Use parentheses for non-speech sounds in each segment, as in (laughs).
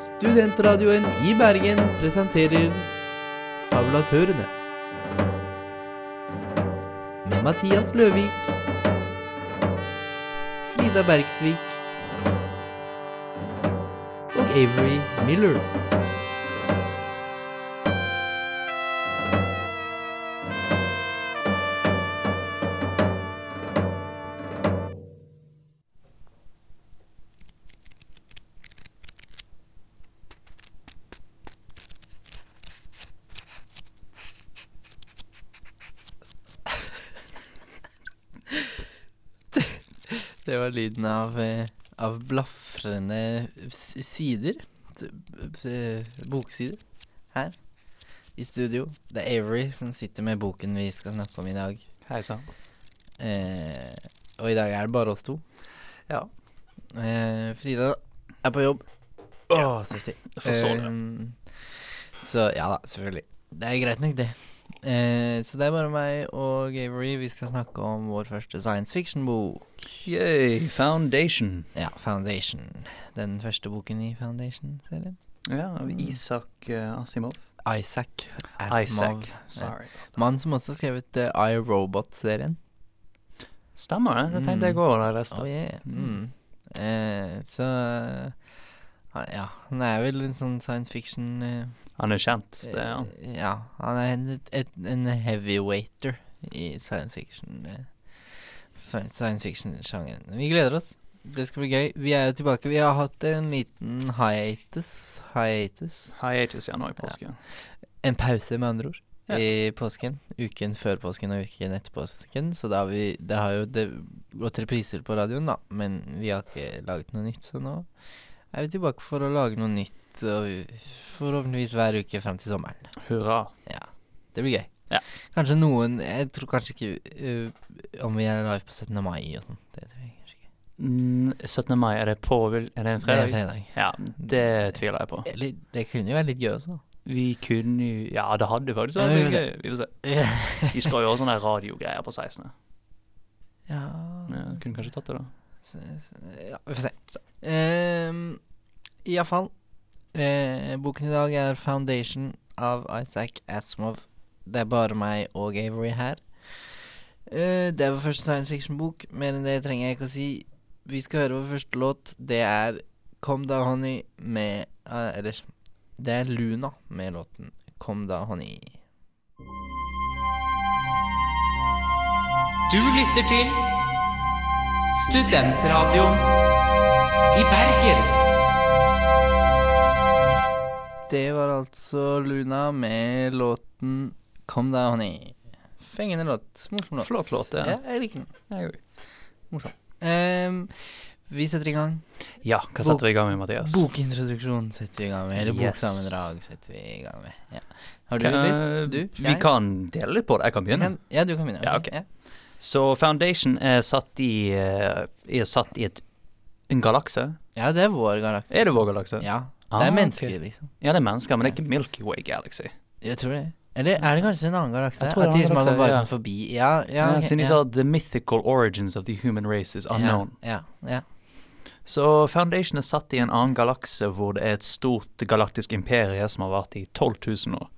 Studentradioen i Bergen presenterer Fabulatørene. Med Mathias Løvik, Frida Bergsvik og Avery Miller. Lyden av, eh, av blafrende sider. Eh, Boksider. Her i studio. Det er Avery som sitter med boken vi skal snakke om i dag. Hei sann. Eh, og i dag er det bare oss to. Ja. Eh, Frida er på jobb. Å, så stilig. Jeg forstår det. Eh, så ja da, selvfølgelig. Det er greit nok, det. Eh, så det er bare meg og Avery. Vi skal snakke om vår første science fiction-bok. Yay, Foundation. Ja, Foundation. Den første boken i Foundation-serien. Ja, av Isak eh, Asimov. Isaac Asimov. Isaac, sorry. Mann som også har skrevet uh, Robot-serien Stemmer det. Det tenkte Mm. jeg òg da jeg leste. Oh, yeah. mm. eh, så Ja, han er vel en sånn science fiction eh, Han er kjent, det er han. eh, Ja, han er en, et, en heavyweighter i science fiction. Eh, fi- science fiction-sjangeren. Vi gleder oss. Det skal bli gøy. Vi er tilbake. Vi har hatt en liten hiatus. Hiatus. Hiatus ja, nå i påsken. En pause, med andre ord, Ja. i påsken. Uken før påsken og uken etter påsken. Så da har vi Det har jo det gått repriser på radioen, da, men vi har ikke laget noe nytt. Så nå er vi tilbake for å lage noe nytt, og forhåpentligvis hver uke frem til sommeren. Hurra. Ja, det blir gøy. Ja. Kanskje noen Jeg tror kanskje ikke uh, om vi er live på 17. mai og sånn. Det tror jeg kanskje ikke. Mm, 17. mai, er det på Er det en Det er fredag? fredag. Ja, det tviler jeg på. Det, det kunne jo være litt gøy også, da. Vi kunne jo Ja, det hadde faktisk Ja, vært vi gøy. Vi får se. (laughs) De skal jo ha sånne radiogreier på 16. ja, Ja, kunne kanskje tatt det, da. Ja, vi får se. Um, Iallfall. Eh, boken i dag er 'Foundation' av Isaac Asimov. Det er bare meg og Avery her. Eh, det er vår første science fiction-bok. Mer enn det trenger jeg ikke å si. Vi skal høre vår første låt. Det er 'Kom da, Honey' med eh, Eller det er Luna med låten 'Kom da, Honey'. Du lytter til Studentradioen i Bergen. Det var altså Luna med låten 'Kom da, Honey'. Fengende låt. Morsom låt. Flott låt, ja. ja. Jeg liker den. Òg. Ehm, vi setter i gang. Ja, hva setter vi i gang med, Mathias? Bokintroduksjon setter vi i gang med. Eller Yes. boksammendrag setter vi i gang med. Ja. Har du Kan- lyst? Du? Vi kan dele litt på det. Jeg kan begynne. kan- Ja, du kan begynne. Ja, ok. Så Foundation er satt i eh, Er satt i et, en galakse. Ja, det er vår galakse. Er det vår galakse? Ja. Ah, Det er mennesker, mennesker, liksom. Ja, det er mennesker, men det er ikke Milky Way Galaxy. Jeg tror det. Eller er det kanskje en annen galakse? At en som at bare ja. forbi Ja, ja. Ja, ok, siden de sa 'the mythical origins of the human race is unknown'. Ja, ja. Så Foundation er satt i en annen galakse hvor det er et stort galaktisk imperie som har vart i 12 000 år.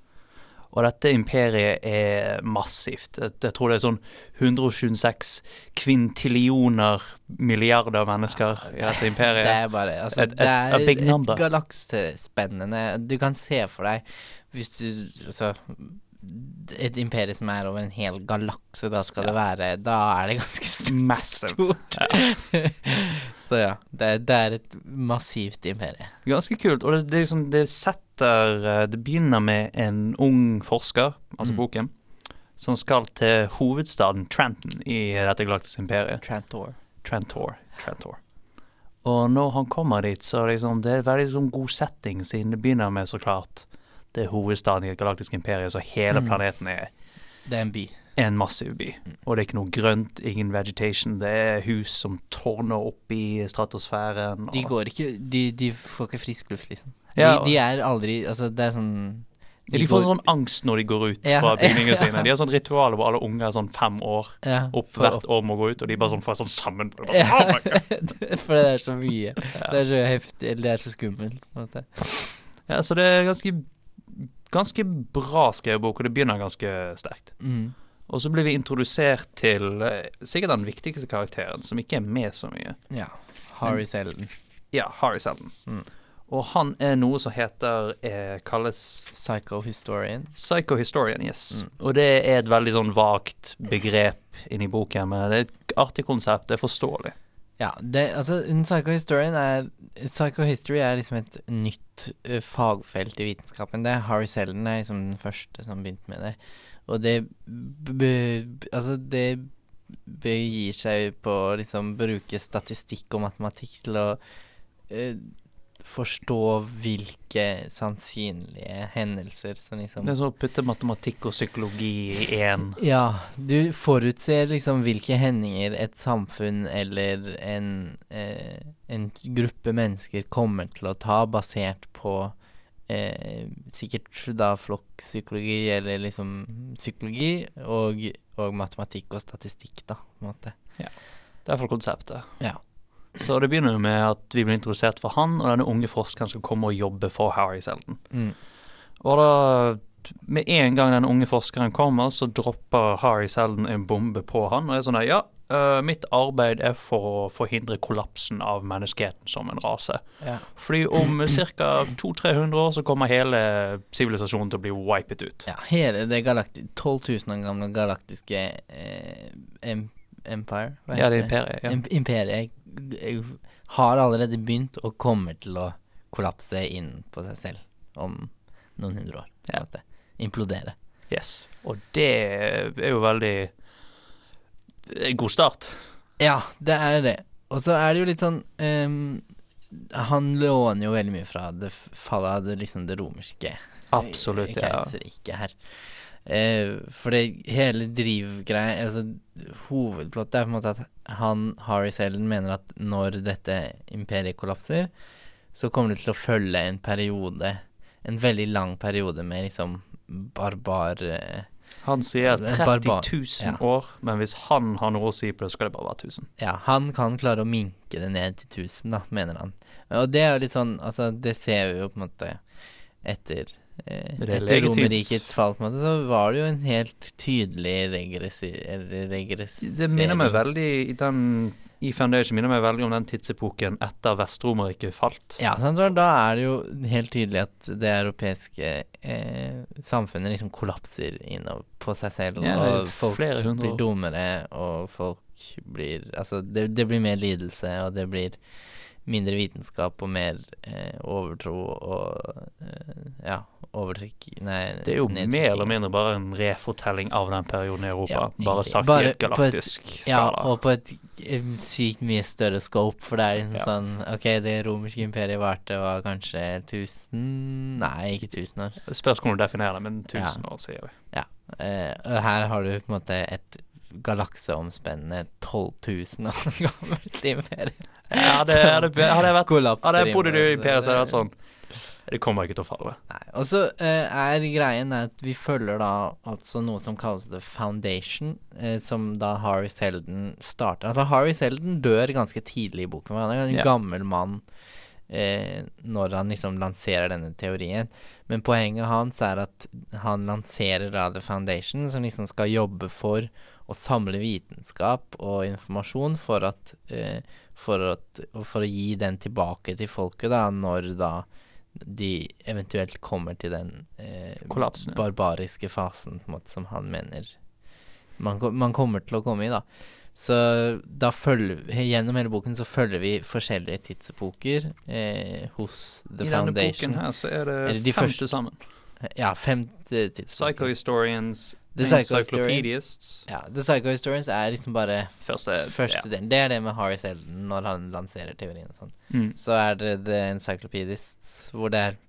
Og dette imperiet er massivt. Jeg, tror det er sånn 126 kvintillioner milliarder mennesker i dette imperiet. (laughs) Det er bare altså, Et- et- Det er a et galaksespennende Du kan se for deg Hvis du Altså et imperie som er over en hel galakse, da skal det være Da er det ganske (laughs) stort. (laughs) Ja. Så ja, det, det er et massivt imperie. Ganske kult. Og det, det, liksom, det setter eh, Det begynner med en ung forsker, altså Mm. boken, som skal til hovedstaden Trenton i dette galaktiske imperiet. Trantor. Trantor. Trantor. Og når han kommer dit, så er det er det veldig sånn god setting, siden det begynner med så klart det er hovedstaden i et galaktisk imperie, så hele Mm. planeten er Det er en by. en massiv by. Og det er ikke noe grønt, ingen vegetation. Det er hus som tårner opp i stratosfæren. De går ikke De, de får ikke frisk luft, liksom. Ja, de, de er aldri Altså, det er sånn de, de får sånn angst når de går ut Ja. fra (laughs) bygningene sine. De har sånn ritualer hvor alle unge er sånn fem år opp hvert år må gå ut, og de bare sånn får sånn sammen. (laughs) Bare, Ja. sånn, oh. (laughs) For det er så mye. Det er så heftig, eller det er så skummelt. på en måte. Ja, så det er ganske Ganske bra skrevet bok, og det begynner ganske sterkt. Mm. Og så blir vi introdusert til eh, sikkert den viktigste karakteren, som ikke er med så mye. Ja. Harry Selden. Ja, Harry Selden. Mm. Og han er noe som heter eh, kalles Psychohistorian. Psychohistorian, yes. Mm. Og det er et veldig sånn vagt begrep inni boken, men det er et artig konsept. Det er forståelig. Ja, det, altså en psychohistorian er Psychohistory er liksom et nytt uh, fagfelt i vitenskapen. Det er Harry Selden er liksom den første som begynte med det. Og det Altså, det begir seg på å liksom bruke statistikk og matematikk til å ø, forstå hvilke sannsynlige hendelser som liksom Det er sånn å putte matematikk og psykologi i én. Ja, du forutser liksom hvilke hendinger et samfunn eller en, eh, en gruppe mennesker kommer til å ta, basert på eh, sikkert da flokkpsykologi eller liksom psykologi og, og matematikk og statistikk, da, på en måte. Ja. Det er for konseptet. Ja. Så det begynner jo med at vi blir introdusert for han, og denne unge forskeren skal komme og jobbe for Harry Selden. Mm. Og da, med en gang den unge forskeren kommer, så dropper Harry Selden en bombe på han, og er sånn der, ja, uh, mitt arbeid er for å forhindre kollapsen av menneskeheten som en rase. Ja. Fordi om (clears throat) ca. 200-300 år så kommer hele sivilisasjonen til å bli wipet ut. ja, hele det galakti 12 000 år gamle galaktiske eh, empire hva Ja, det er heter imperiet. Ja. Imp- Imperiet har allerede begynt og kommer til å kollapse inn på seg selv om noen hundre år. Ja. Implodere. Yes. Og det er jo veldig en god start. Ja, det er det. Og så er det jo litt sånn um, Han låner jo veldig mye fra det fallet av det, liksom det romerske Absolutt, ja. keiserriket her. Eh, for det hele drivgreia Altså, hovedplottet er på en måte at han, Harry Selden, mener at når dette imperiet kollapser, så kommer det til å følge en periode, en veldig lang periode med liksom barbar eh, Han sier Det er 30 barbar- 000 ja. år, men hvis han har noe å si på det, så skal det bare være 1000. Ja, han kan klare å minke det ned til 1000, da, mener han. Og det er jo litt sånn Altså, det ser vi jo på en måte etter Etter legitimt. Romerrikets fall, så var det jo en helt tydelig. Regress... Det minner meg veldig i den i Foundation minner meg veldig om den tidsepoken etter Vest-Romerriket falt. Ja, sant, da er det jo helt tydelig at det europeiske eh, samfunnet liksom kollapser innover på seg selv, Ja, og folk blir dummere, og folk blir Altså, det, det blir mer lidelse, og det blir mindre vitenskap og mer eh, overtro og eh, ja, overtrykk Nei, Det er jo nedtrykking. mer eller mindre bare en refortelling av den perioden i Europa, Ja, bare sagt i et galaktisk et- galaktisk Ja, skala. og på et eh, sykt mye større scope, for det er liksom Ja. sånn Ok, det romerske imperiet varte var kanskje 1000 Nei, ikke 1000 år. Det spørs hvordan du definerer det, men 1000 år, sier vi. Ja. og her har du på en måte et galakseomspennende 12 000 år (laughs) gammelt imperium. Ja, det, hadde, hadde jeg vært Hadde jeg bodd i imperiet, så hadde det vært sånn Det kommer ikke til å falle. Nei. Og så eh, er greien at vi følger da altså noe som kalles The Foundation, eh, som da Harry Selden starter. Altså Harry Selden dør ganske tidlig i boken, han er en yeah. gammel mann eh, når han liksom lanserer denne teorien. Men poenget hans er at han lanserer da The Foundation, som liksom skal jobbe for å samle vitenskap og informasjon for at eh, for, at, for å gi den tilbake til folket da, når da de eventuelt kommer til den eh, Kollapsen, ja. barbariske fasen måte, som han mener man, man kommer til å komme i, da. Så da følger Gjennom hele boken så følger vi forskjellige tidsepoker eh, hos The I denne boken her så er det fem første- til sammen. Ja, fem eh, tidsepoker. Psychohistorians, The Psychohistorians Ja, The Psychohistorians er liksom bare Første, første ja. delen. Det er det med Harry Selden når han lanserer teorien og sånn. Mm. Så er det The Encyclopedists, hvor det er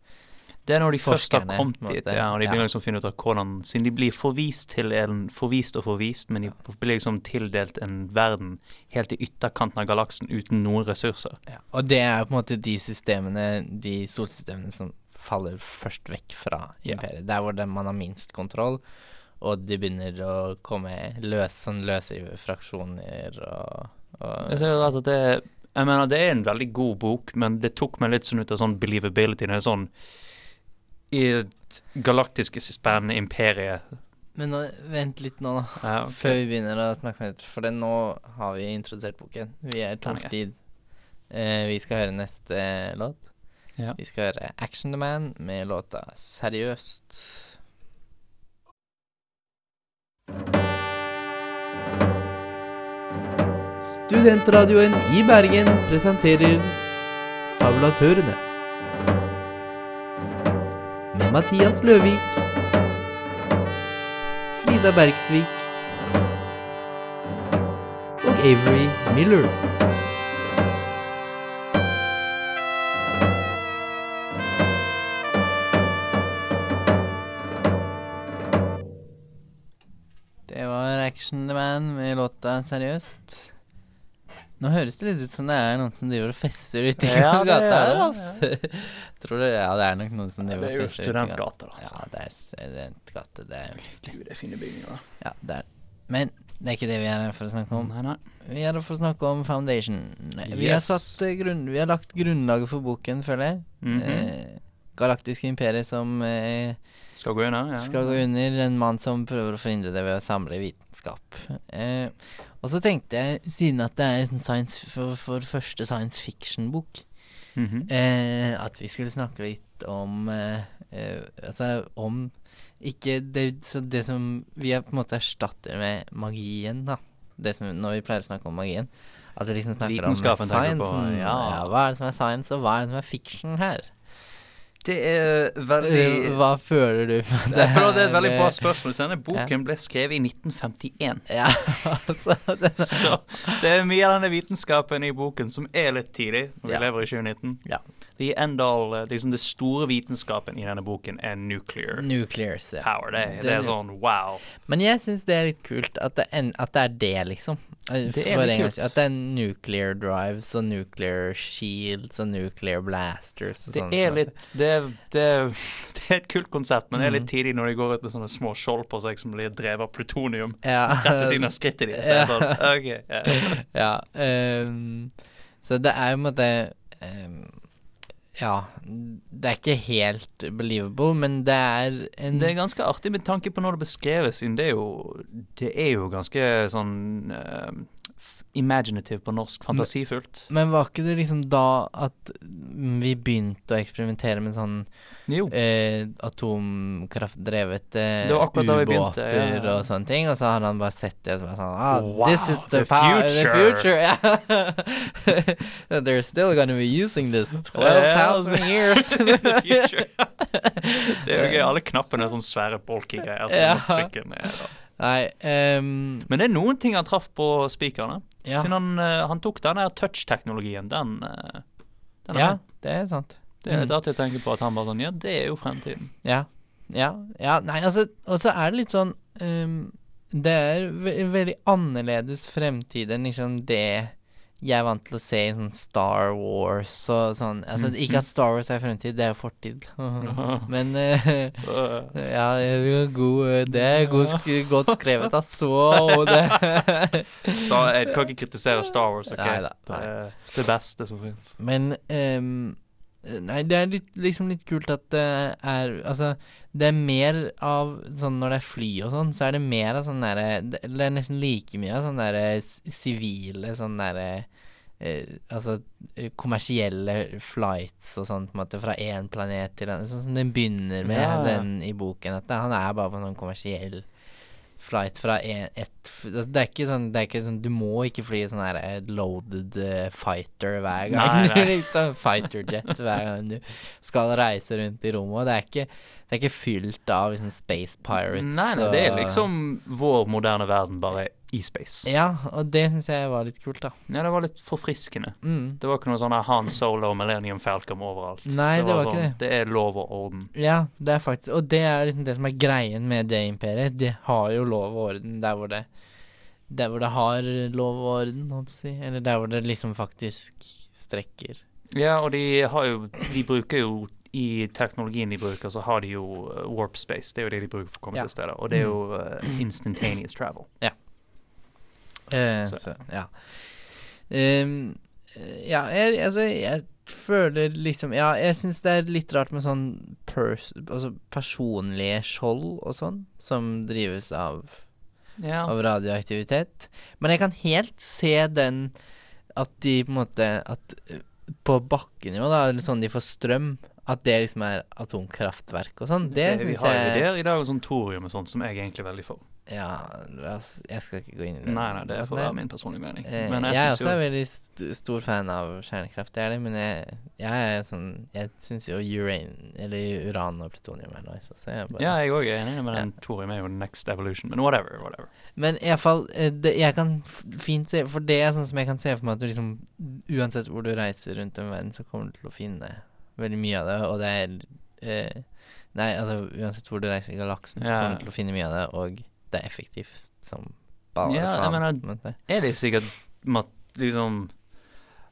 Det er når de først har kommet dit, ja, og de begynner liksom å finne ut av hvordan Siden de blir forvist til en Forvist og forvist, men de blir liksom tildelt en verden helt i ytterkanten av galaksen uten noen ressurser. Ja, og det er på en måte de systemene, de solsystemene som faller først vekk fra imperiet. Der hvor det, man har minst kontroll, og de begynner å komme løs, sånn løse fraksjoner og, og Jeg ser at det Jeg mener, det er en veldig god bok, men det tok meg litt sånn ut av sånn believability. Er sånn I et galaktisk spennende imperie Men nå, vent litt nå, da. ja, okay. Før vi begynner å snakke med for det nå har vi introdusert boken. Vi er tom for tid. Eh, vi skal høre neste låt. Ja. Vi skal høre Action the Man med låta Seriøst. Studentradioen i Bergen presenterer Fabulatørene. Med Mathias Løvik, Frida Bergsvik og Avery Miller. Action the Man med låta Seriøst. Nå høres det litt ut som det er noen som driver og fester ute i Ja, det er det, altså. Tror du Ja, det er nok noen som driver er og fester ute i gata. studentgata, altså. Ja, det er studentgate. Det er Gud, det er fine bygninger. Ja, det er Men det er ikke det vi er her for å snakke om. Nei, nei. Vi er her for å snakke om Foundation. Vi har satt eh, grunn... Vi har lagt grunnlaget for boken, føler jeg. Mhm. eh, Galaktisk imperiet som eh, Skal gå under? Ja. skal gå under. En mann som prøver å forhindre det ved å samle vitenskap. Eh, og så tenkte jeg, siden at det er en science, for, for første science fiction-bok, Mhm. eh, at vi skulle snakke litt om eh, eh, Altså om ikke det, så det som vi på en måte erstatter med magien, da. Det som, når vi pleier å snakke om magien. At vi liksom snakker om science. sciencen. ja. Hva er det som er science, og hva er det som er fiction her? Det er veldig Hva føler du det? Jeg føler det er et veldig bra spørsmål. Denne boken ble skrevet i 1951. Ja, (laughs) altså det, Så det er mye av denne vitenskapen i boken som er litt tidlig, når vi Ja. lever i 2019. Ja. The end all, eh, liksom det store vitenskapen i denne boken er nuclear nuclear ja. power. Det, Det- det er sånn wow. Men jeg syns det er litt kult at det, en, at det er det, liksom. Eh, Det er litt kult. At det er nuclear drives og nuclear shields og nuclear blasters og Det sånn. er litt det, det, (laughs) det er et kult konsept, men det er litt Mhm. tidlig når de går ut med sånne små skjold på seg som blir drevet av plutonium ja. (laughs) rett ved siden av skrittet ditt. Så er sånn (laughs) OK. Ja. ja. ehm, så det er jo en måte ehm, Ja, det er ikke helt believable, men det er en Det er ganske artig med tanke på når det beskreves, siden det er jo Det er jo ganske sånn f- imaginative på norsk. Fantasifullt. Men var ikke det liksom da at vi begynte å eksperimentere med sånn eh, atomkraftdrevet eh, ubåter ja, ja. og sånne ting, og så hadde han bare sett det og så sånn ah, Wow, This is the, the future. the future." Yeah. (laughs) They're still gonna be using this 12,000 years. (laughs) The future. (laughs) det er jo gøy. Alle knappene er sånne svære bulky greier. som Ja. trykker ned, da. Nei um, Men det er noen ting han traff på spikerne. Ja. Siden han, eh, han tok den der touch-teknologien, den, eh, den ja, med. det er sant. Det er Mm. litt artig å tenke på at han bare sånn Ja, det er jo fremtiden. Ja. Ja, ja nei, altså Og så er det litt sånn um, Det er ve veldig annerledes fremtid enn liksom det jeg er vant til å se i sånn Star Wars og sånn. Altså, Mhm. ikke at Star Wars er fremtid, det er jo fortid. (laughs) Men Øh, Ja, det er god, det er god sk godt skrevet, altså. Og det Star, jeg kan ikke kritisere Star Wars, OK? Neida, Det er det beste som fins. Men ehm, Nei, det er litt, liksom litt kult at det er Altså, det er mer av sånn når det er fly og sånn, så er det mer av sånn derre Det er nesten like mye av sånn derre sivile sånn derre eh, altså eh, kommersielle flights og sånn, på en måte, fra én planet til en annen. Sånn som den begynner med, ja. den i boken. At han er bare på en sånn kommersiell flight fra en, et altså, Det er ikke sånn Det er ikke sånn Du må ikke fly sånn her eh, loaded eh, fighter hver gang. Nei, nei. (laughs) liksom fighter jet hver gang du skal reise rundt i rommet. Det er ikke Det er ikke fylt av liksom space pirates. Nei, nei, det er liksom vår moderne verden, bare i space. Ja, og det syns jeg var litt kult, da. Ja, det var litt forfriskende. Mm. Det var ikke noe sånn Han Solo og Millennium Falcon overalt. Nei, det var ikke sånn, det. Det er lov og orden. Ja, det er faktisk Og det er liksom det som er greien med det imperiet. De har jo lov og orden der hvor det Der hvor det har lov og orden, holdt jeg på å si. Eller der hvor det liksom faktisk strekker. Ja, og de har jo De bruker jo i teknologien de bruker, så har de jo eh, warp space. Det er jo det de bruker for å komme Ja. til steder. Og det er jo uh, instantaneous travel. Eh, Så- så, ja. Um, ja, jeg, altså, jeg føler liksom Ja, jeg syns det er litt rart med sånn pers altså personlige skjold og sånn, som drives av, Ja. av radioaktivitet. Men jeg kan helt se den at de på en måte At eh, på bakken da, eller sånn de får strøm, at det liksom er atomkraftverk og sånn. Det vi har jo der i dag sånn thorium og sånn, som jeg er egentlig veldig for. Ja, jeg skal ikke gå inn i det. Nei, nei, det får være min personlige mening. Eh, Men jeg, jeg, er synes også veldig st stor fan av kjernekraft, det er det, men jeg, jeg er sånn Jeg syns jo uran, eller uran og plutonium er nice. Så jeg bare, Ja, jeg òg er enig med den thorium er jo next evolution, men whatever. whatever. Men iallfall Jeg kan fint se For det er sånn som jeg kan se for meg at du liksom Uansett hvor du reiser rundt om verden, så kommer du til å finne veldig mye av det, og det er eh, Nei, altså uansett hvor du reiser i galaksen, så Ja. kommer du til å finne mye av det, og det er effektivt som bare Ja, jeg faen. mener- men det- Er det sikkert liksom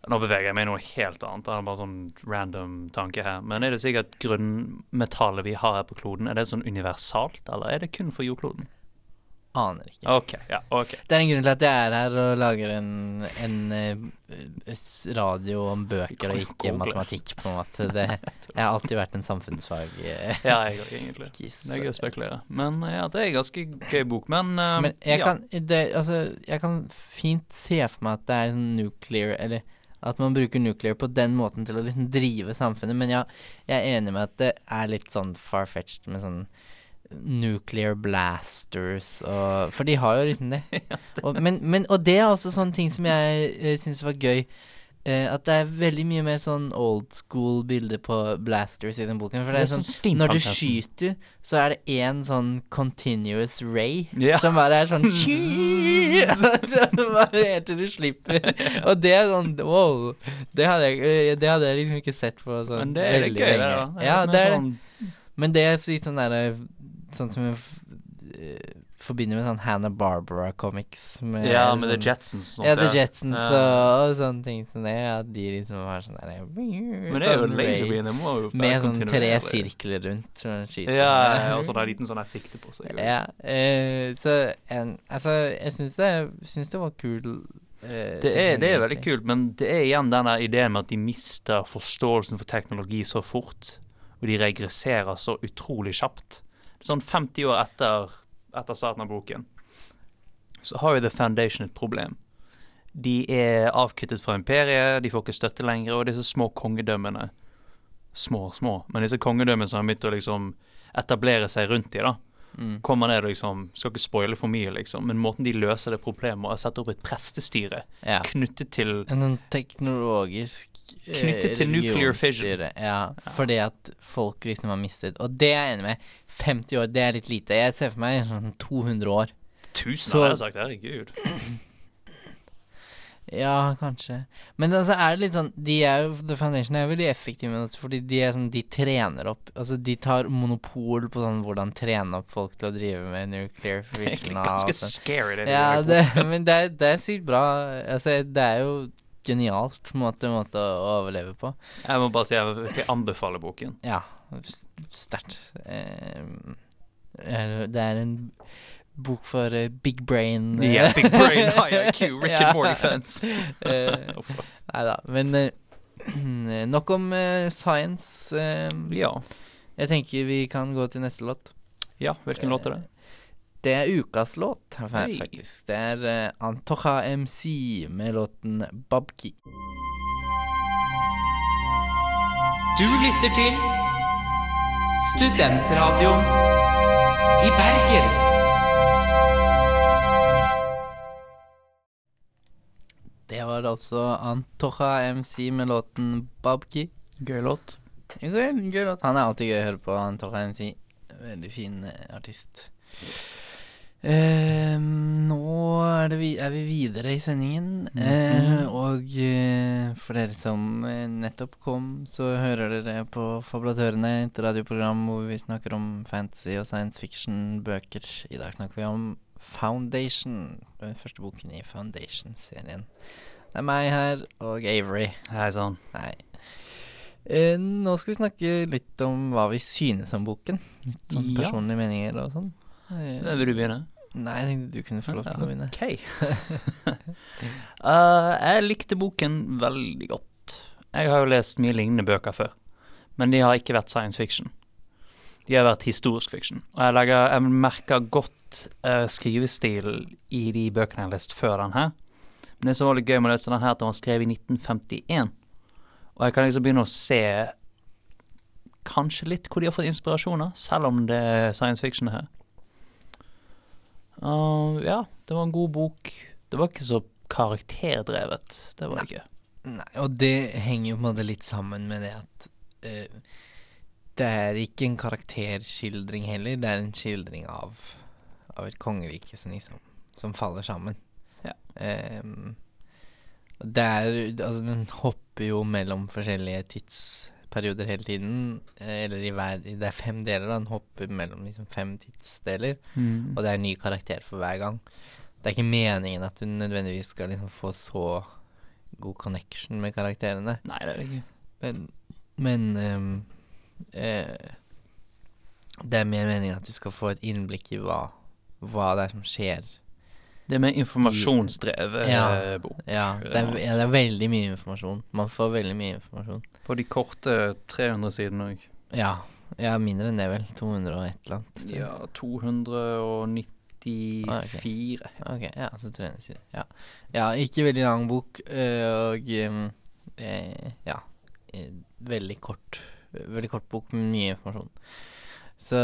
Nå beveger jeg meg i noe helt annet, det er bare sånn random tanke her. Men er det sikkert grunnmetallet vi har her på kloden, er det sånn universalt, eller er det kun for jordkloden? Aner ikke. Okay, ja, okay. Det er en grunn til at jeg er her og lager en, en eh, radio om bøker og ikke matematikk, på en måte. Det, jeg har alltid vært en samfunnsfag. eh, (laughs) Ja, jeg òg, egentlig. Det er gøy å spekulere. Men eh, ja, det er en ganske gøy bok. Men, uh, Men jeg ja. kan, det, altså, jeg kan fint se for meg at det er nuclear Eller at man bruker nuclear på den måten til å liksom drive samfunnet. Men ja, jeg er enig med at det er litt sånn far-fetched med sånn nuclear blasters og For de har jo liksom det. (laughs) og, men, men, og det er også sånne ting som jeg uh, syns var gøy. Uh, at det er veldig mye mer sånn old school bilde på blasters i den boken. For det er, sånn steampunk, når du skyter, så er det én sånn continuous ray Ja. som bare er sånn (laughs) (laughs) bare Helt til du slipper. Og det er sånn wow. Det hadde jeg, øh, det hadde jeg liksom ikke sett på sånn Men det er det, lenge. da. Det er Ja, det er sånn- Men det er sykt sånn derre Sånn som vi øh, forbinder med sånn Hannah Barbara-comics. Ja, med The sånn- Jetsons og sånt. Ja, The. Jetsons Ja. og, og sånne ting som det. At de liksom har sånn derre Men det er jo en laserbeam, det må jo Med sånn tre sirkler rundt. Så skyter. Ja, ja, og så det er en liten sånn der sikte på seg. Ja, uh, så en, altså, jeg syns det, syns det var kul eh, Det er, det er veldig kult, men det er igjen den ideen med at de mister forståelsen for teknologi så fort, og de regresserer så utrolig kjapt. Sånn 50 år etter, etter starten av boken, så har jo The Foundation et problem. De er avkuttet fra imperiet, de får ikke støtte lenger, og disse små kongedømmene Små, små, men disse kongedømmene som har begynt å liksom etablere seg rundt de da, Mm. kommer ned og liksom Skal ikke spoile for mye, liksom, men måten de løser det problemet og setter sette opp et prestestyre Ja. knyttet til En teknologisk eh, Knyttet til nuclear fission. Ja, Ja, fordi at folk liksom har mistet Og det er jeg enig med. 50 år, det er litt lite. Jeg ser for meg sånn 200 år. Tusen, Så- hadde jeg sagt. Herregud. (clears throat) Ja, kanskje. Men altså er det litt sånn De er jo The Foundation er jo veldig effektive med oss, fordi de er sånn De trener opp Altså, de tar monopol på sånn hvordan trene opp folk til å drive med nuclear (laughs) fission og ganske alt sånt. scary, det. Ja, det, (laughs) men det er, det er sykt bra. Altså, det er jo genialt måte, måte å overleve på. Jeg må bare si jeg vil virkelig anbefale boken. Ja, sterkt. Ehm, eh, det er en bok for uh, big brain eh, Yeah, big brain, (laughs) high IQ, Rick and Morty fans. (laughs) Eh, Nei da, men (clears throat) nok om science. ja. jeg tenker vi kan gå til neste låt. ja, hvilken låt er det? Det er ukas låt, faktisk. Det er uh, Antocha MC med låten Babki. Du lytter til Studentradioen i Bergen. Det var altså Antocha MC med låten Babki. Gøy låt. Gøy, gøy låt. Han er alltid gøy å høre på, Antocha MC. Veldig fin eh, artist. Eh, nå er, det vi, er vi videre i sendingen, eh, og eh, for dere som eh, nettopp kom, så hører dere på Fabulatørene, et radioprogram hvor vi snakker om fantasy og science fiction-bøker. I dag snakker vi om Foundation, den første boken i Foundation-serien. Det er meg her, og Avery. Hei sann. Hei. Eh, nå skal vi snakke litt om hva vi synes om boken. Litt sånn Ja. personlige meninger og sånn. Eh, Vil du begynne? nei, jeg tenkte du kunne få lov til å begynne. Ok. uh, (laughs) jeg likte boken veldig godt. Jeg har jo lest mye lignende bøker før, men de har ikke vært science fiction. De har vært historisk fiction. Og jeg, legger, jeg merker godt uh, skrivestil i de bøkene jeg har lest før den her. Men det som var litt gøy med å lese den her, at den var skrevet i 1951. Og jeg kan liksom begynne å se kanskje litt hvor de har fått inspirasjoner, selv om det er science fiction her. Uh, ja, det var en god bok. Det var ikke så karakterdrevet. Det var det ikke. Nei, og det henger jo på en måte litt sammen med det at uh, det er ikke en karakterskildring heller, det er en skildring av, av et kongerike som liksom som faller sammen. Ja. Um, det er Altså, den hopper jo mellom forskjellige tidsperioder hele tiden. eh, Eller i hver Det er fem deler, da. Den hopper mellom liksom fem tidsdeler. Mm. Og det er en ny karakter for hver gang. Det er ikke meningen at du nødvendigvis skal liksom få så god connection med karakterene. Nei, det er det ikke. Men, men um, eh, Det er mer meningen at du skal få et innblikk i hva, hva det er som skjer. Det er mer informasjonsdrevet Ja. eh, bok. Ja, det er, ja, det er veldig mye informasjon. Man får veldig mye informasjon. På de korte 300 sidene òg. Ja, ja mindre enn det, vel. 200 og et eller annet. Ja, 294. Ok, ja, så 300 sider. Ja. ja, ikke veldig lang bok, øh, og eh, ja, eh, veldig kort. Veldig kort bok med mye informasjon. Så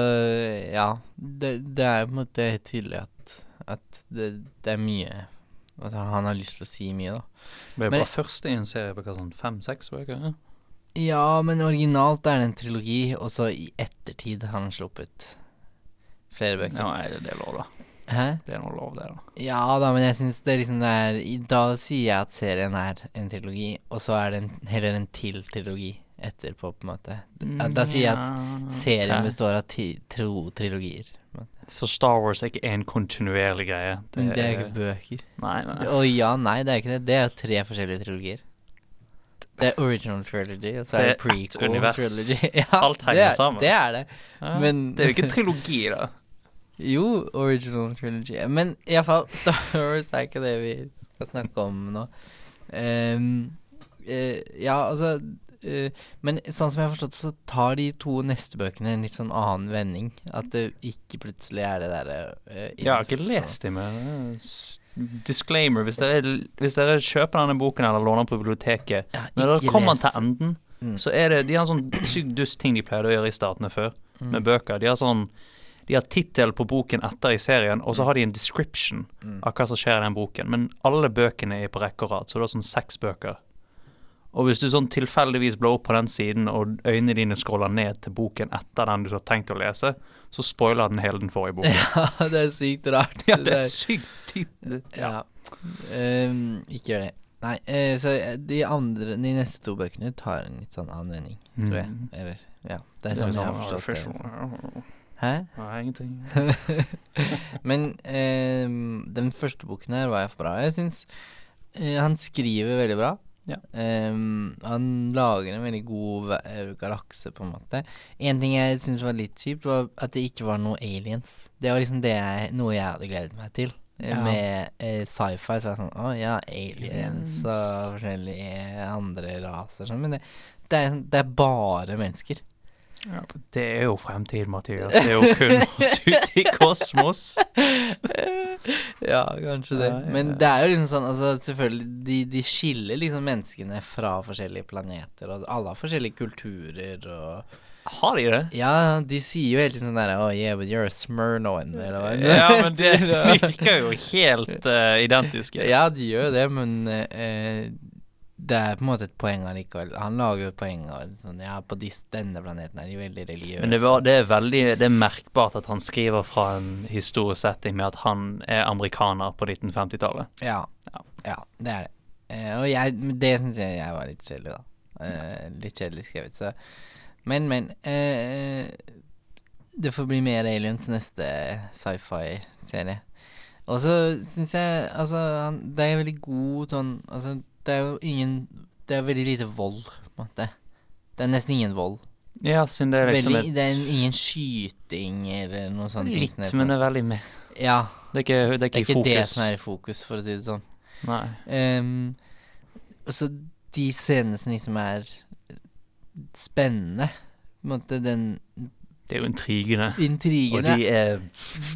ja, det, det er på en måte helt tydelig at, at det, det er mye Altså, han har lyst til å si mye, da. Det er Men- bare første i en serie på hva sånn fem-seks bøker? Ja. Ja, men originalt er det en trilogi, og så i ettertid har han sluppet flere bøker. Ja, nei, det er lov, da. Hæ? Det er noe lov, det, da. Ja da, men jeg syns det er liksom det er Da sier jeg at serien er en trilogi, og så er det en, heller en til trilogi etterpå, på en måte. Da, da sier jeg at Serien består av ti, tro trilogier. Så Star Wars er ikke en kontinuerlig greie? Men det er ikke bøker. Nei, nei. Og ja, nei, det er ikke det. Det er tre forskjellige trilogier. Det er original trilogy, og så er det Det er prequel trilogy. (laughs) Ja, Alt henger det er, sammen. Det er det. Ja, men- Det er jo ikke trilogi, da. (laughs) Jo, original trilogy. Men iallfall, (laughs) Star Wars er ikke det vi skal snakke om nå. Um, uh, ja, altså Men sånn som jeg har forstått, så tar de to neste bøkene en litt sånn annen vending. At det ikke plutselig er det derre eh, Jeg har ikke lest dem. eh, Disclaimer. Hvis dere, hvis dere kjøper denne boken eller låner den på biblioteket Ja, Når dere kommer les. til enden, Mm. så er det De har en sånn sykt dust ting de pleide å gjøre i statene før, Mm. med bøker. De har sånn De har tittel på boken etter i serien, og så har de en description Mm. av hva som skjer i den boken. Men alle bøkene er på rekke og rad, så det er sånn seks bøker. Og hvis du sånn tilfeldigvis blår opp på den siden, og øynene dine scroller ned til boken etter den du har tenkt å lese, så spoiler den hele den forrige boken. (laughs) Ja, det er sykt rart. Ja, det er sykt typ Ja. Ehm, ikke gjør det. Nei, eh, så eh, de andre De neste to bøkene tar en litt sånn annen vending, tror jeg. Mm. Eller Ja, det er sånn jeg har forstått det. Hæ? Nei, ingenting. (laughs) Men ehm, den første boken her var jeg for bra. Jeg syns eh, han skriver veldig bra. Ja. Um, han lager en veldig god eh, galakse, på en måte. En ting jeg syntes var litt kjipt, var at det ikke var noe aliens. Det var liksom det jeg, noe jeg hadde gledet meg til. Eh, Ja. Med eh, sci-fi så var jeg sånn Å ja, aliens Aliens. og forskjellige andre raser sånn. Men det, det, er, det er bare mennesker. Ja, det er jo fremtiden, Mathias. Det er jo kun (laughs) oss ute i kosmos. (laughs) Ja, kanskje det. Men det er jo liksom sånn Altså selvfølgelig De, de skiller liksom menneskene fra forskjellige planeter, og alle har forskjellige kulturer og Har de det? Ja, de sier jo helt sånn der Oh yeah, but you're a Smurnoan, eller hva Ja, (laughs) men det virker jo helt uh, identiske. Ja, de gjør jo det, men eh, det er på en måte et poeng allikevel. Han lager jo et poeng av sånn Ja, på denne planeten er de veldig religiøse. Men det, var, det er veldig Det er merkbart at han skriver fra en historisk setting med at han er amerikaner på 1950-tallet. Ja, Ja. ja, det er det. Eh, og jeg, det syns jeg, jeg var litt kjedelig, da. Eh, litt kjedelig skrevet, så Men, men. Eh, det får bli mer aliens neste sci-fi-serie. Og så syns jeg Altså, han, det er veldig god sånn Altså, det er jo ingen Det er veldig lite vold, på en måte. Det er nesten ingen vold. Ja, siden det er liksom Veldig, det er ingen skyting eller noe sånt. Litt, men det er veldig med. Ja, Det er ikke, det er det er ikke det som er i fokus, for å si det sånn. Nei. Um, så de scenene som liksom er spennende På en måte den Det er jo intrigene. Og de er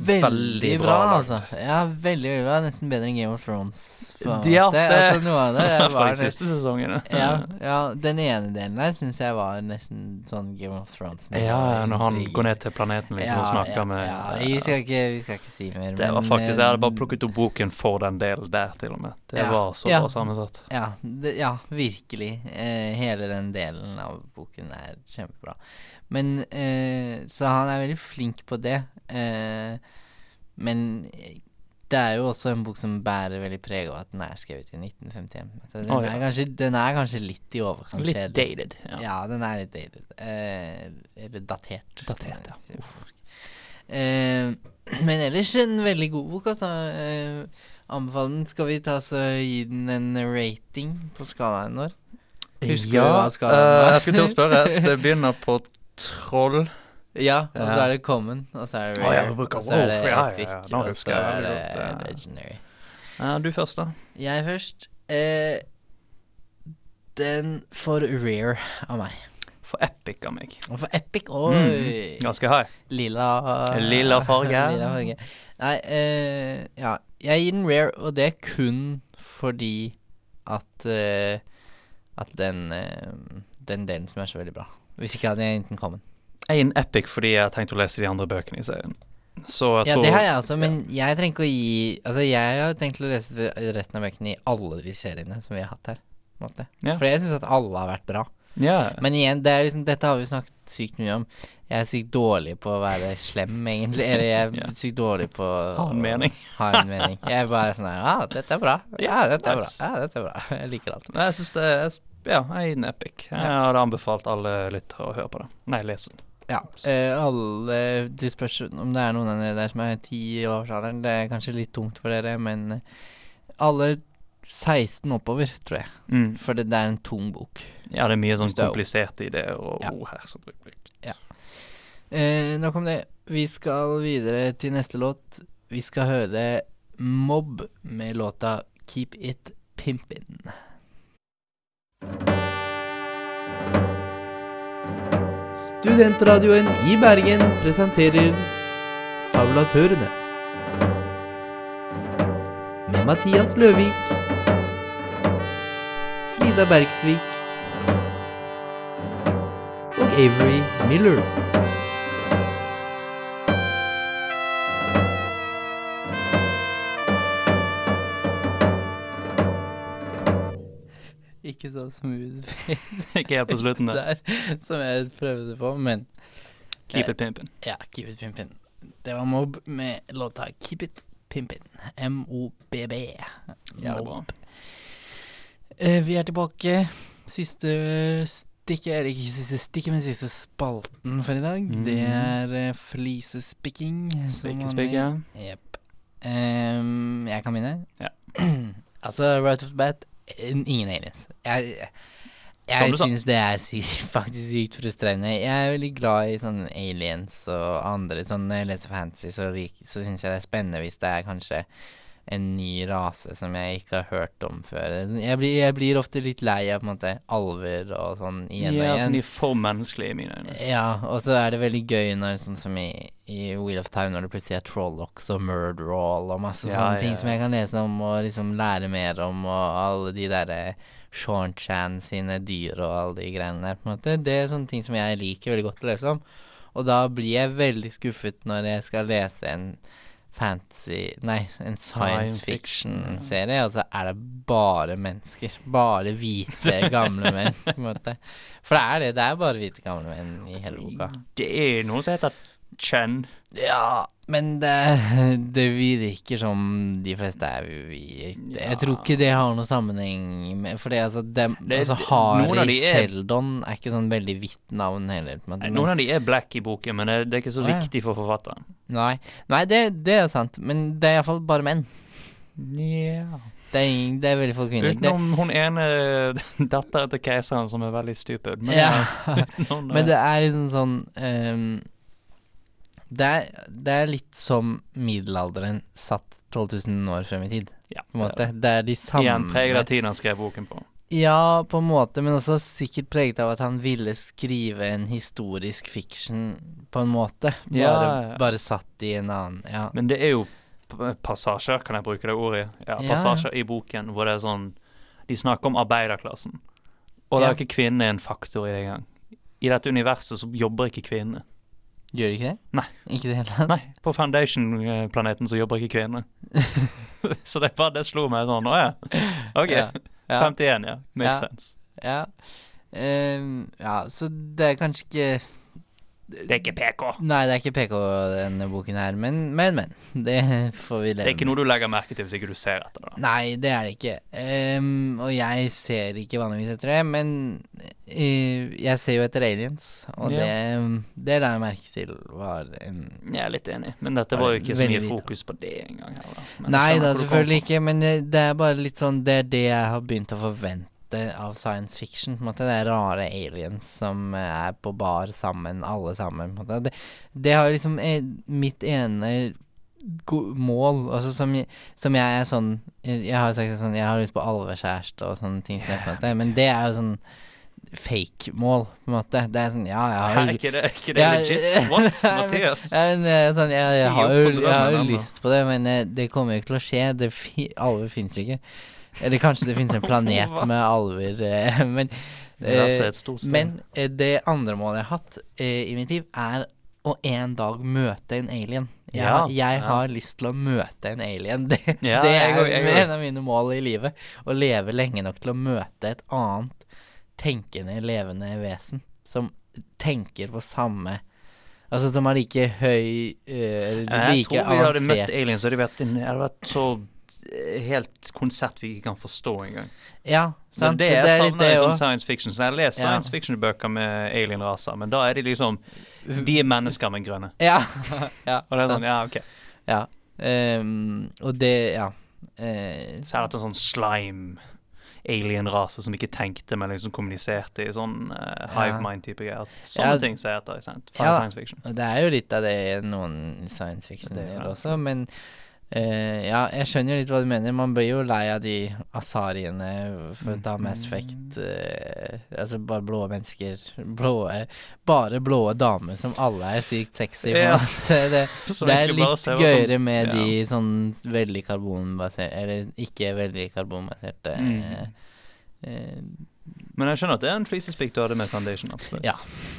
Veldig, veldig bra, bra altså. Ja, veldig veldig bra. Nesten bedre enn Game of Thrones. Ja, det- altså, noe av det I (laughs) var de siste sesongene. ja, ja, den ene delen der syns jeg var nesten sånn Game of Thrones. Ja, når han går ned til planeten liksom og snakker ja, med ja, vi, skal ikke, vi skal ikke si mer. Det var faktisk Jeg hadde bare eh, plukket opp boken for den delen der, til og med. Det Ja, var så ja. bra sammensatt. Ja, det, ja virkelig. Eh, hele den delen av boken er kjempebra. Men eh, Så han er veldig flink på det. Eh, men det er jo også en bok som bærer veldig preg av at den er skrevet i 1951. Så den, oh, ja. er, kanskje, den er kanskje litt i overkant Litt dated. Ja. Ja. den er litt dated. Eh, eller datert. Datert, ja. Eh, men ellers en veldig god bok, altså. Eh, anbefaler den. Skal vi ta og gi den en rating på skalaen vår? Husker du hva skalaen eh, var? jeg skulle til å spørre. Det begynner på troll. Ja, og så er det common, og så er det rare, vi bruker og så er det ja, ja, epic, ja, nå og husker så jeg er veldig det legendary. Ja, du først, da. Jeg først. Eh, den får rare av meg. For epic av meg. Og for epic Oi! Mm, ganske high. Lilla Lilla farge. (laughs) Lilla farge. Nei, eh, ja. Jeg gir den rare, og det er kun fordi at eh, At den eh, Den delen som er så veldig bra. Hvis ikke hadde jeg enten kommet. En epic fordi jeg har tenkt å lese de andre bøkene i serien. Så jeg Ja, tror det har jeg også, men jeg trenger ikke å gi Altså, jeg har tenkt å lese resten av bøkene i alle de seriene som vi har hatt her. Ja. For jeg syns at alle har vært bra. Ja. Men igjen, det liksom, dette har vi snakket sykt mye om. Jeg er sykt dårlig på å være slem, egentlig. Eller jeg er (laughs) Ja. sykt dårlig på Ha en mening. (laughs) Ha en mening. Jeg er bare sånn her (laughs) Ja, dette er bra. Ja, dette er bra. Ja, dette er bra. Jeg liker alt. Jeg syns det er Ja, jeg gir den epic. Jeg hadde anbefalt alle lyttere å høre på det. Nei, lese den. Ja. Eh, alle De spørs om det er noen av dere som er ti i årsalderen. Det er kanskje litt tungt for dere, men eh, alle 16 oppover, tror jeg. Mm. For det, det er en tung bok. Ja, det er mye sånn er- kompliserte ideer og Ja. ord her som blir brukt. Eh, nok om det. Vi skal videre til neste låt. Vi skal høre Mobb med låta Keep It Pimpin'. Studentradioen i Bergen presenterer Fabulatørene. Med Mathias Løvik, Frida Bergsvik og Avery Miller. Ikke så smooth (laughs) Ikke helt på slutten der. der som jeg prøvde på, men Keep it pimpin'. ja, Keep It Pimpin'. Det var Mob med låta Keep It Pimpin'. M-O-B-B. Bra. Eh, vi er tilbake. Siste stikket, eller ikke siste stikket, men siste spalten for i dag. Mm. Det er eh, flisespikking. Spikkespikk, ja. Jepp. Um, jeg kan begynne. Ja. (clears throat) altså, right off the bat, eh, ingen aliens. Jeg, jeg syns det er sy (laughs) faktisk sykt frustrerende. Jeg er veldig glad i sånne aliens og andre sånn Når jeg leser fantasy, så, så syns jeg det er spennende hvis det er kanskje en ny rase som jeg ikke har hørt om før. Jeg blir, jeg blir ofte litt lei av på en måte alver og sånn igjen Ja, igjen. Ja, sånn de er for menneskelige i mine øyne. Ja, og så er det veldig gøy når sånn som i, i Wheel of Time, når det plutselig er Trollox og Murderall og masse Ja, sånne ja, ting som jeg kan lese om og liksom lære mer om, og alle de derre Sean Chan sine dyr og alle de greiene der, på en måte. Det er sånne ting som jeg liker veldig godt å lese om. Og da blir jeg veldig skuffet når jeg skal lese en fantasy Nei, en science Science fiction, ja. fiction-serie, og så er det bare mennesker. Bare hvite, gamle menn, på en måte. For det er det. Det er bare hvite, gamle menn i hele boka. Det er noe som heter Chen. Ja, men det, det virker som de fleste er hvite. Jeg tror ikke det har noe sammenheng med For altså, dem, Det- altså Harry de er- Seldon er ikke sånn veldig hvitt navn heller. En Noen av de er black i boken, men det, det er ikke så ja. viktig for forfatteren. Nei, nei det, det er sant, men det er iallfall bare menn. Yeah. Det er, ingen, det er veldig få kvinner. Utenom hun ene (laughs) datteren til keiseren som er veldig stupid. Men, Ja. (laughs) ja. Men det er liksom sånn ehm, det, er, det er litt som middelalderen satt 12 000 år frem i tid, ja, på en måte. Det er de samme Igjen preget av tiden han skrev boken på. Ja, på en måte, men også sikkert preget av at han ville skrive en historisk fiction, på en måte. Bare, Ja, ja. bare satt i en annen Ja. Men det er jo passasjer, kan jeg bruke det ordet? Ja, Ja, passasjer i boken hvor det er sånn De snakker om arbeiderklassen. Og Ja. er ikke kvinnene en faktor i det engang. I dette universet så jobber ikke kvinner. Gjør de ikke det? Nei. Ikke det hele tatt? Nei, på Foundation-planeten så jobber ikke kvinner. (laughs) så det bare det slo meg sånn Å ja. OK. Ja. Ja. 51, ja. Makes sense. Ja. Um, ja, så det er kanskje ikke Det er ikke PK. Nei, det er ikke PK denne boken her, men, men, men. Det får vi leve Det er ikke noe du legger merke til hvis ikke du ser etter det. Nei, det er det ikke. Um, og jeg ser ikke vanligvis etter det, men uh, jeg ser jo etter aliens, og Ja. det, det la jeg merke til var en Jeg er litt enig, men dette var jo ikke så mye fokus på det engang. heller. Nei det da, selvfølgelig ikke, men det, det er bare litt sånn Det er det jeg har begynt å forvente av science fiction. På en måte Det er rare aliens som eh, er på bar sammen, alle sammen. På en måte. Det, det har liksom er mitt ene mål, altså som, som jeg er sånn Jeg, har sagt sånn Jeg har lyst på alvekjæreste og sånne ting, yeah, en måte, men det er jo sånn fake-mål, på en måte. Det er sånn Ja, jeg har jo ikke det, ikke det jeg, (laughs) legit? What, Mathias? jeg, men, eh, sånn, jeg, jeg, har jo, jeg har jo lyst på det, men eh, det kommer jo ikke til å skje. Det alver fins ikke. Eller kanskje det finnes en planet med alver, eh, men altså eh. Men eh, det andre målet jeg har hatt i mitt liv, er å en dag møte en alien. Jeg, Ja, jeg ja. har lyst til å møte en alien. (laughs) Det, Ja, det er jeg en av mine mål i livet. Å leve lenge nok til å møte et annet tenkende, levende vesen som tenker på samme Altså som er like høy eh, jeg tror vi hadde møtt aliens, så de hadde vært så helt konsept vi ikke kan forstå engang. Ja, Men sant. det Det, jeg er savner det i sånn science fiction. Så jeg leser Ja. science fiction-bøker med alien-raser, men da er de liksom De er mennesker, men grønne. Ja. (laughs) ja, Og det er sant. sånn, ja, ok. ja. Um, og det Ja. Uh, Så er dette en sånn slime alien-rase som ikke tenkte, men liksom kommuniserte i sånn uh, hive Ja. mind-type greier. Sånne Ja. ting ser jeg etter i? Ja. science fiction. Og det er jo litt av det i noen science fiction-greier er også, men eh, ja, jeg skjønner jo litt hva du mener. Man blir jo lei av de asariene for å ta Mass Effect. Uh, altså bare blå mennesker. (laughs) Blåe Bare blå damer som alle er sykt sexy. Ja. (laughs) Det, det (laughs) er litt gøyere med ja. de sånn veldig karbonbaserte Eller ikke veldig karbonbaserte Mm. eh, Men jeg skjønner at det er en flisespikk du hadde med Foundation, absolutt. Ja.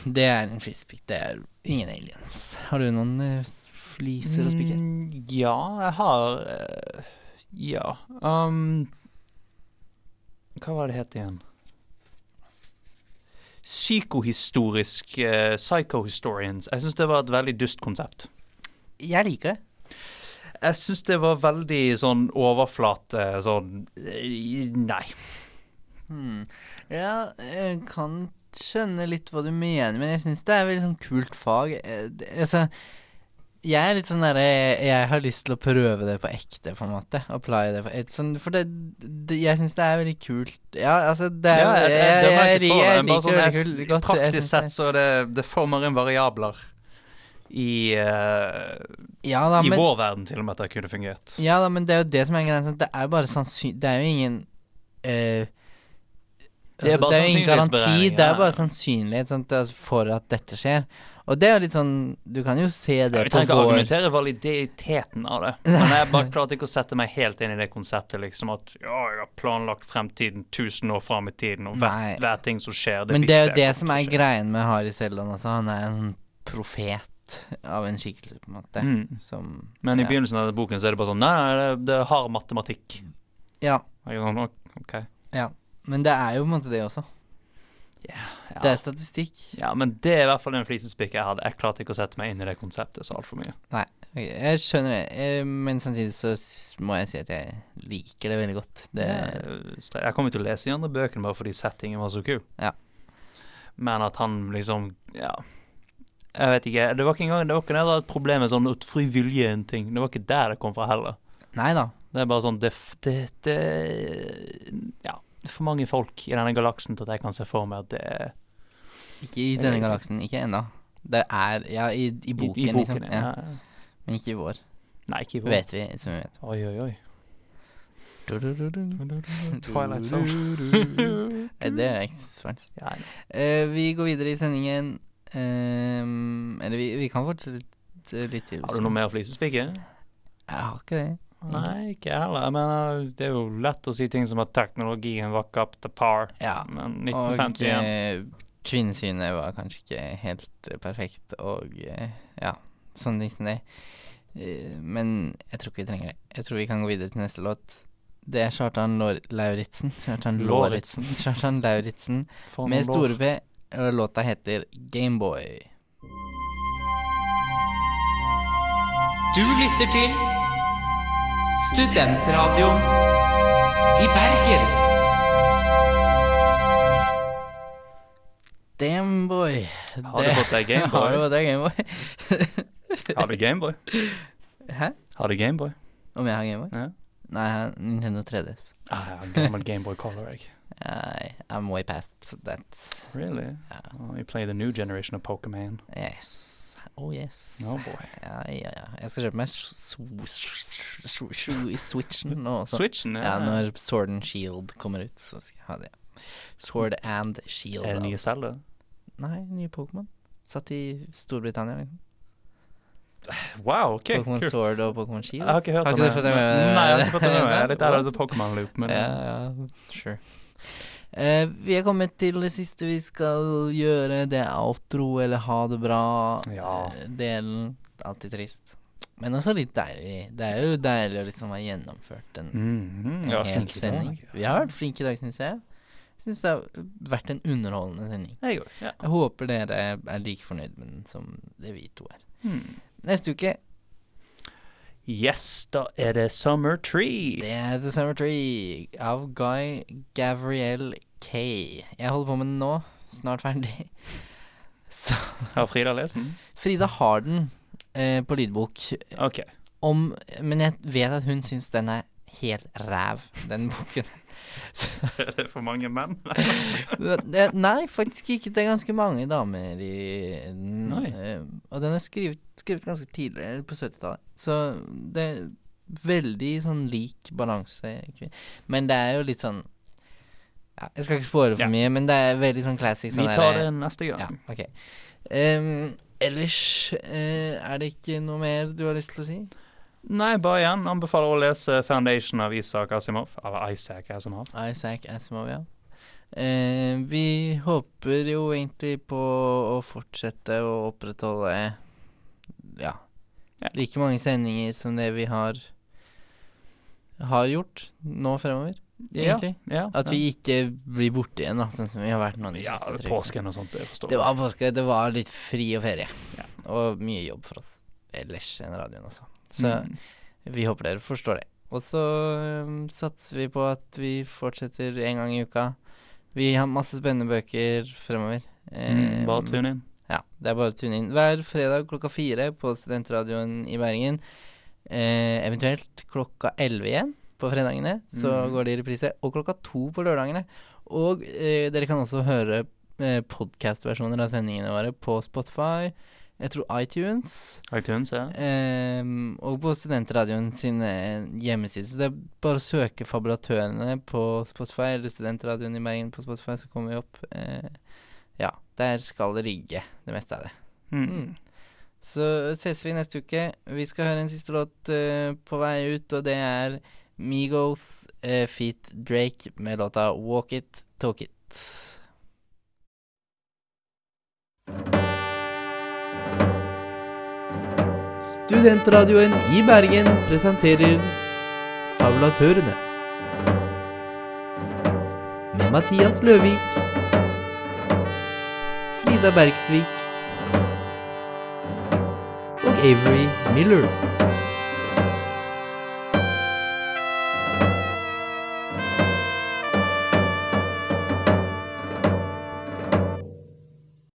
Det er en flisespikk. Det er ingen aliens. Har du noen fliser og spiker? Mm, ja, jeg har uh, Ja. Um, hva var det het igjen? Psykohistorisk uh, Psychohistorians. Jeg syns det var et veldig dust konsept. Jeg liker det. Jeg syns det var veldig sånn overflate sånn eh, Nei. Hmm. Ja, jeg kan skjønne litt hva du mener, men jeg syns det er et veldig sånn kult fag. Altså, jeg er litt sånn derre Jeg har lyst til å prøve det på ekte, på en måte. Apply det på sånn, For det, det Jeg syns det er veldig kult. Ja, altså, det er Ja, jeg, jeg, jeg, jeg, det. jeg liker sånn, det kult godt. Jeg Praktisk sett så det Det former inn variabler i, uh, Ja da, i men vår verden til og med at det kunne fungert. Ja da, men det er jo det som er greia. Det er bare sannsyn... Det er jo ingen eh, Det er altså, det er jo ingen garanti. Det er bare sannsynlighet sant, altså, for at dette skjer. Og det er jo litt sånn Du kan jo se det Jeg på trenger ikke vår argumentere validiteten av det, (laughs) men jeg bare klarte ikke å sette meg helt inn i det konseptet. liksom At ja, jeg har planlagt fremtiden tusen år fram i tiden, og hver, hver ting som skjer, det Men det er jo det som er greien med Harry Selland også. Han er en sånn profet av en skikkelse, på en måte. Mm. Som Men i ja. begynnelsen av boken så er det bare sånn Nei, nei det, det er hard matematikk. Ja, sånn, ok ja. Men det er jo på en måte det også. Ja. Det er statistikk. ja, men det er i hvert fall en flisespikk jeg hadde. Jeg klarte ikke å sette meg inn i det konseptet så altfor mye. Nei, ok, jeg skjønner det. Eh, Men samtidig så må jeg si at jeg liker det veldig godt. Det jeg kommer til å lese de andre bøkene bare fordi settingen var så kul. Ja. Men at han liksom Ja. Jeg vet ikke. Det var ikke engang Det var ikke et problem med sånn fri vilje er en ting. Det var ikke der det kom fra heller. Nei da. Det er bare sånn Det, det, det Ja. Er for mange folk i denne galaksen til at jeg kan se for meg at det er Ikke i denne galaksen. Ikke ennå. Det er Ja, i, i boken, i, i boken liksom. ja. Ja. Men ikke i vår. Nei, ikke i vår. Vet vi, som vi vet. Oi, oi, oi. Twilight Zone. Det er svært. Ja. Eh, vi går videre i sendingen. Ehm, eller vi, vi kan fortsette litt til. Har du noe mer å flisespikke? Jeg har ikke det. Nei, ikke jeg heller. Men det er jo lett å si ting som at teknologien var up to par. Ja. Men Og 1951 eh, kvinnesynet var kanskje ikke helt eh, perfekt, og eh, ja, sånne ting som det. Eh, men jeg tror ikke vi trenger det. Jeg tror vi kan gå videre til neste låt. Det er Kjartan Lauritzen. (laughs) Kjartan. Lauritzen. (laughs) Kjartan Lauritzen med store. P, og låta heter Gameboy. Du lytter til Studentradioen i Bergen. Gameboy. Har du fått deg Har du Gameboy? fått deg Gameboy? (laughs) Har du Gameboy? Hæ? Har du Gameboy? Om jeg har Gameboy? Ja. Nei, jeg har Nintendo 3DS. Ah, jeg har gammel Gameboy Color, jeg. I, I'm way past that. Really? Yeah. Oh, you play the new generation of Pokemon. Yes. Oh yes. Oh boy. Ja, ja, ja. Jeg skal kjøpe meg Switchen nå også. Switchen, Ja, ja. når Sword and Shield kommer ut, så skal jeg ha det. Sword and Shield. Er det nye altså. Zelda? Nei, nye Pokémon. Satt i Storbritannia. liksom. Wow, ok, Pokémon kult. Sword og Pokémon Shield. Jeg har ikke hørt Har om ikke det. det Nei, jeg har ikke fått det (laughs) med meg. Jeg er litt out of the Pokémon loop, men Ja, ja, sure. Eh, vi er kommet til det siste vi skal gjøre. Det er outro eller ha det Ja. bra-delen. Alltid trist. Men også litt deilig. Det er jo deilig å liksom ha gjennomført en Mhm, en hel sending. dag. Vi har vært flinke i dag, syns. Jeg syns det har vært en underholdende sending. Jeg går, Ja. Jeg håper dere er like fornøyd med den som det vi to er. Mm. Neste uke Yes, da er det Summer Tree. det er The Summer Tree av Guy Gavriel K. Jeg holder på med den nå. Snart ferdig. (laughs) Så Har Frida lest den? Frida har den eh, på lydbok. OK. Om, men jeg vet at hun syns den er helt ræv, den boken. (laughs) Er det for mange menn? (laughs) Nei, faktisk ikke. Det er ganske mange damer i den. Eh, Og den er skrevet, skrevet ganske tidlig, på 70-tallet. Så det er veldig sånn lik balanse. Men det er jo litt sånn ja, Jeg skal ikke spåre for Ja. mye, men det er veldig sånn classic. Vi Sånn tar det neste Ja, gang. um, ellers uh, er det ikke noe mer du har lyst til å si? Nei, bare igjen anbefaler å lese Foundation av Isak Asimov. Eller Isaac Asimov. Isaac Asimov, ja. Eh, vi håper jo egentlig på å fortsette å opprettholde ja, Ja. like mange sendinger som det vi har har gjort nå fremover, egentlig. Ja, At vi ikke blir borte igjen, da, sånn som vi har vært nå Ja, påsken og sånt, det forstår Det var påske, det var litt fri og ferie. Ja. Og mye jobb for oss. Ellers enn radioen også. Så Mm. vi håper dere forstår det. Og så um, satser vi på at vi fortsetter en gang i uka. Vi har masse spennende bøker fremover. Mm, bare Um, tune inn. Ja, det er bare å tune inn. Hver fredag klokka fire på Studentradioen i Bergen. Eh, eventuelt klokka elleve igjen på fredagene. Så mm. går det i reprise. Og klokka to på lørdagene. Og eh, dere kan også høre eh, podkast-versjoner av sendingene våre på Spotify. Jeg tror iTunes. iTunes, ja. Um, og på Studentradioen sine hjemmesider. Så det er bare å søke Fabulatørene på Spotify, eller Studentradioen i Bergen på Spotify, så kommer vi opp. Uh, ja, der skal det ligge, det meste av det. Mm. Mm. Så ses vi neste uke. Vi skal høre en siste låt uh, på vei ut, og det er Migos uh, feat Drake med låta Walk It, Talk It. Studentradioen i Bergen presenterer Fabulatørene. Med Mathias Løvik, Frida Bergsvik og Avery Miller.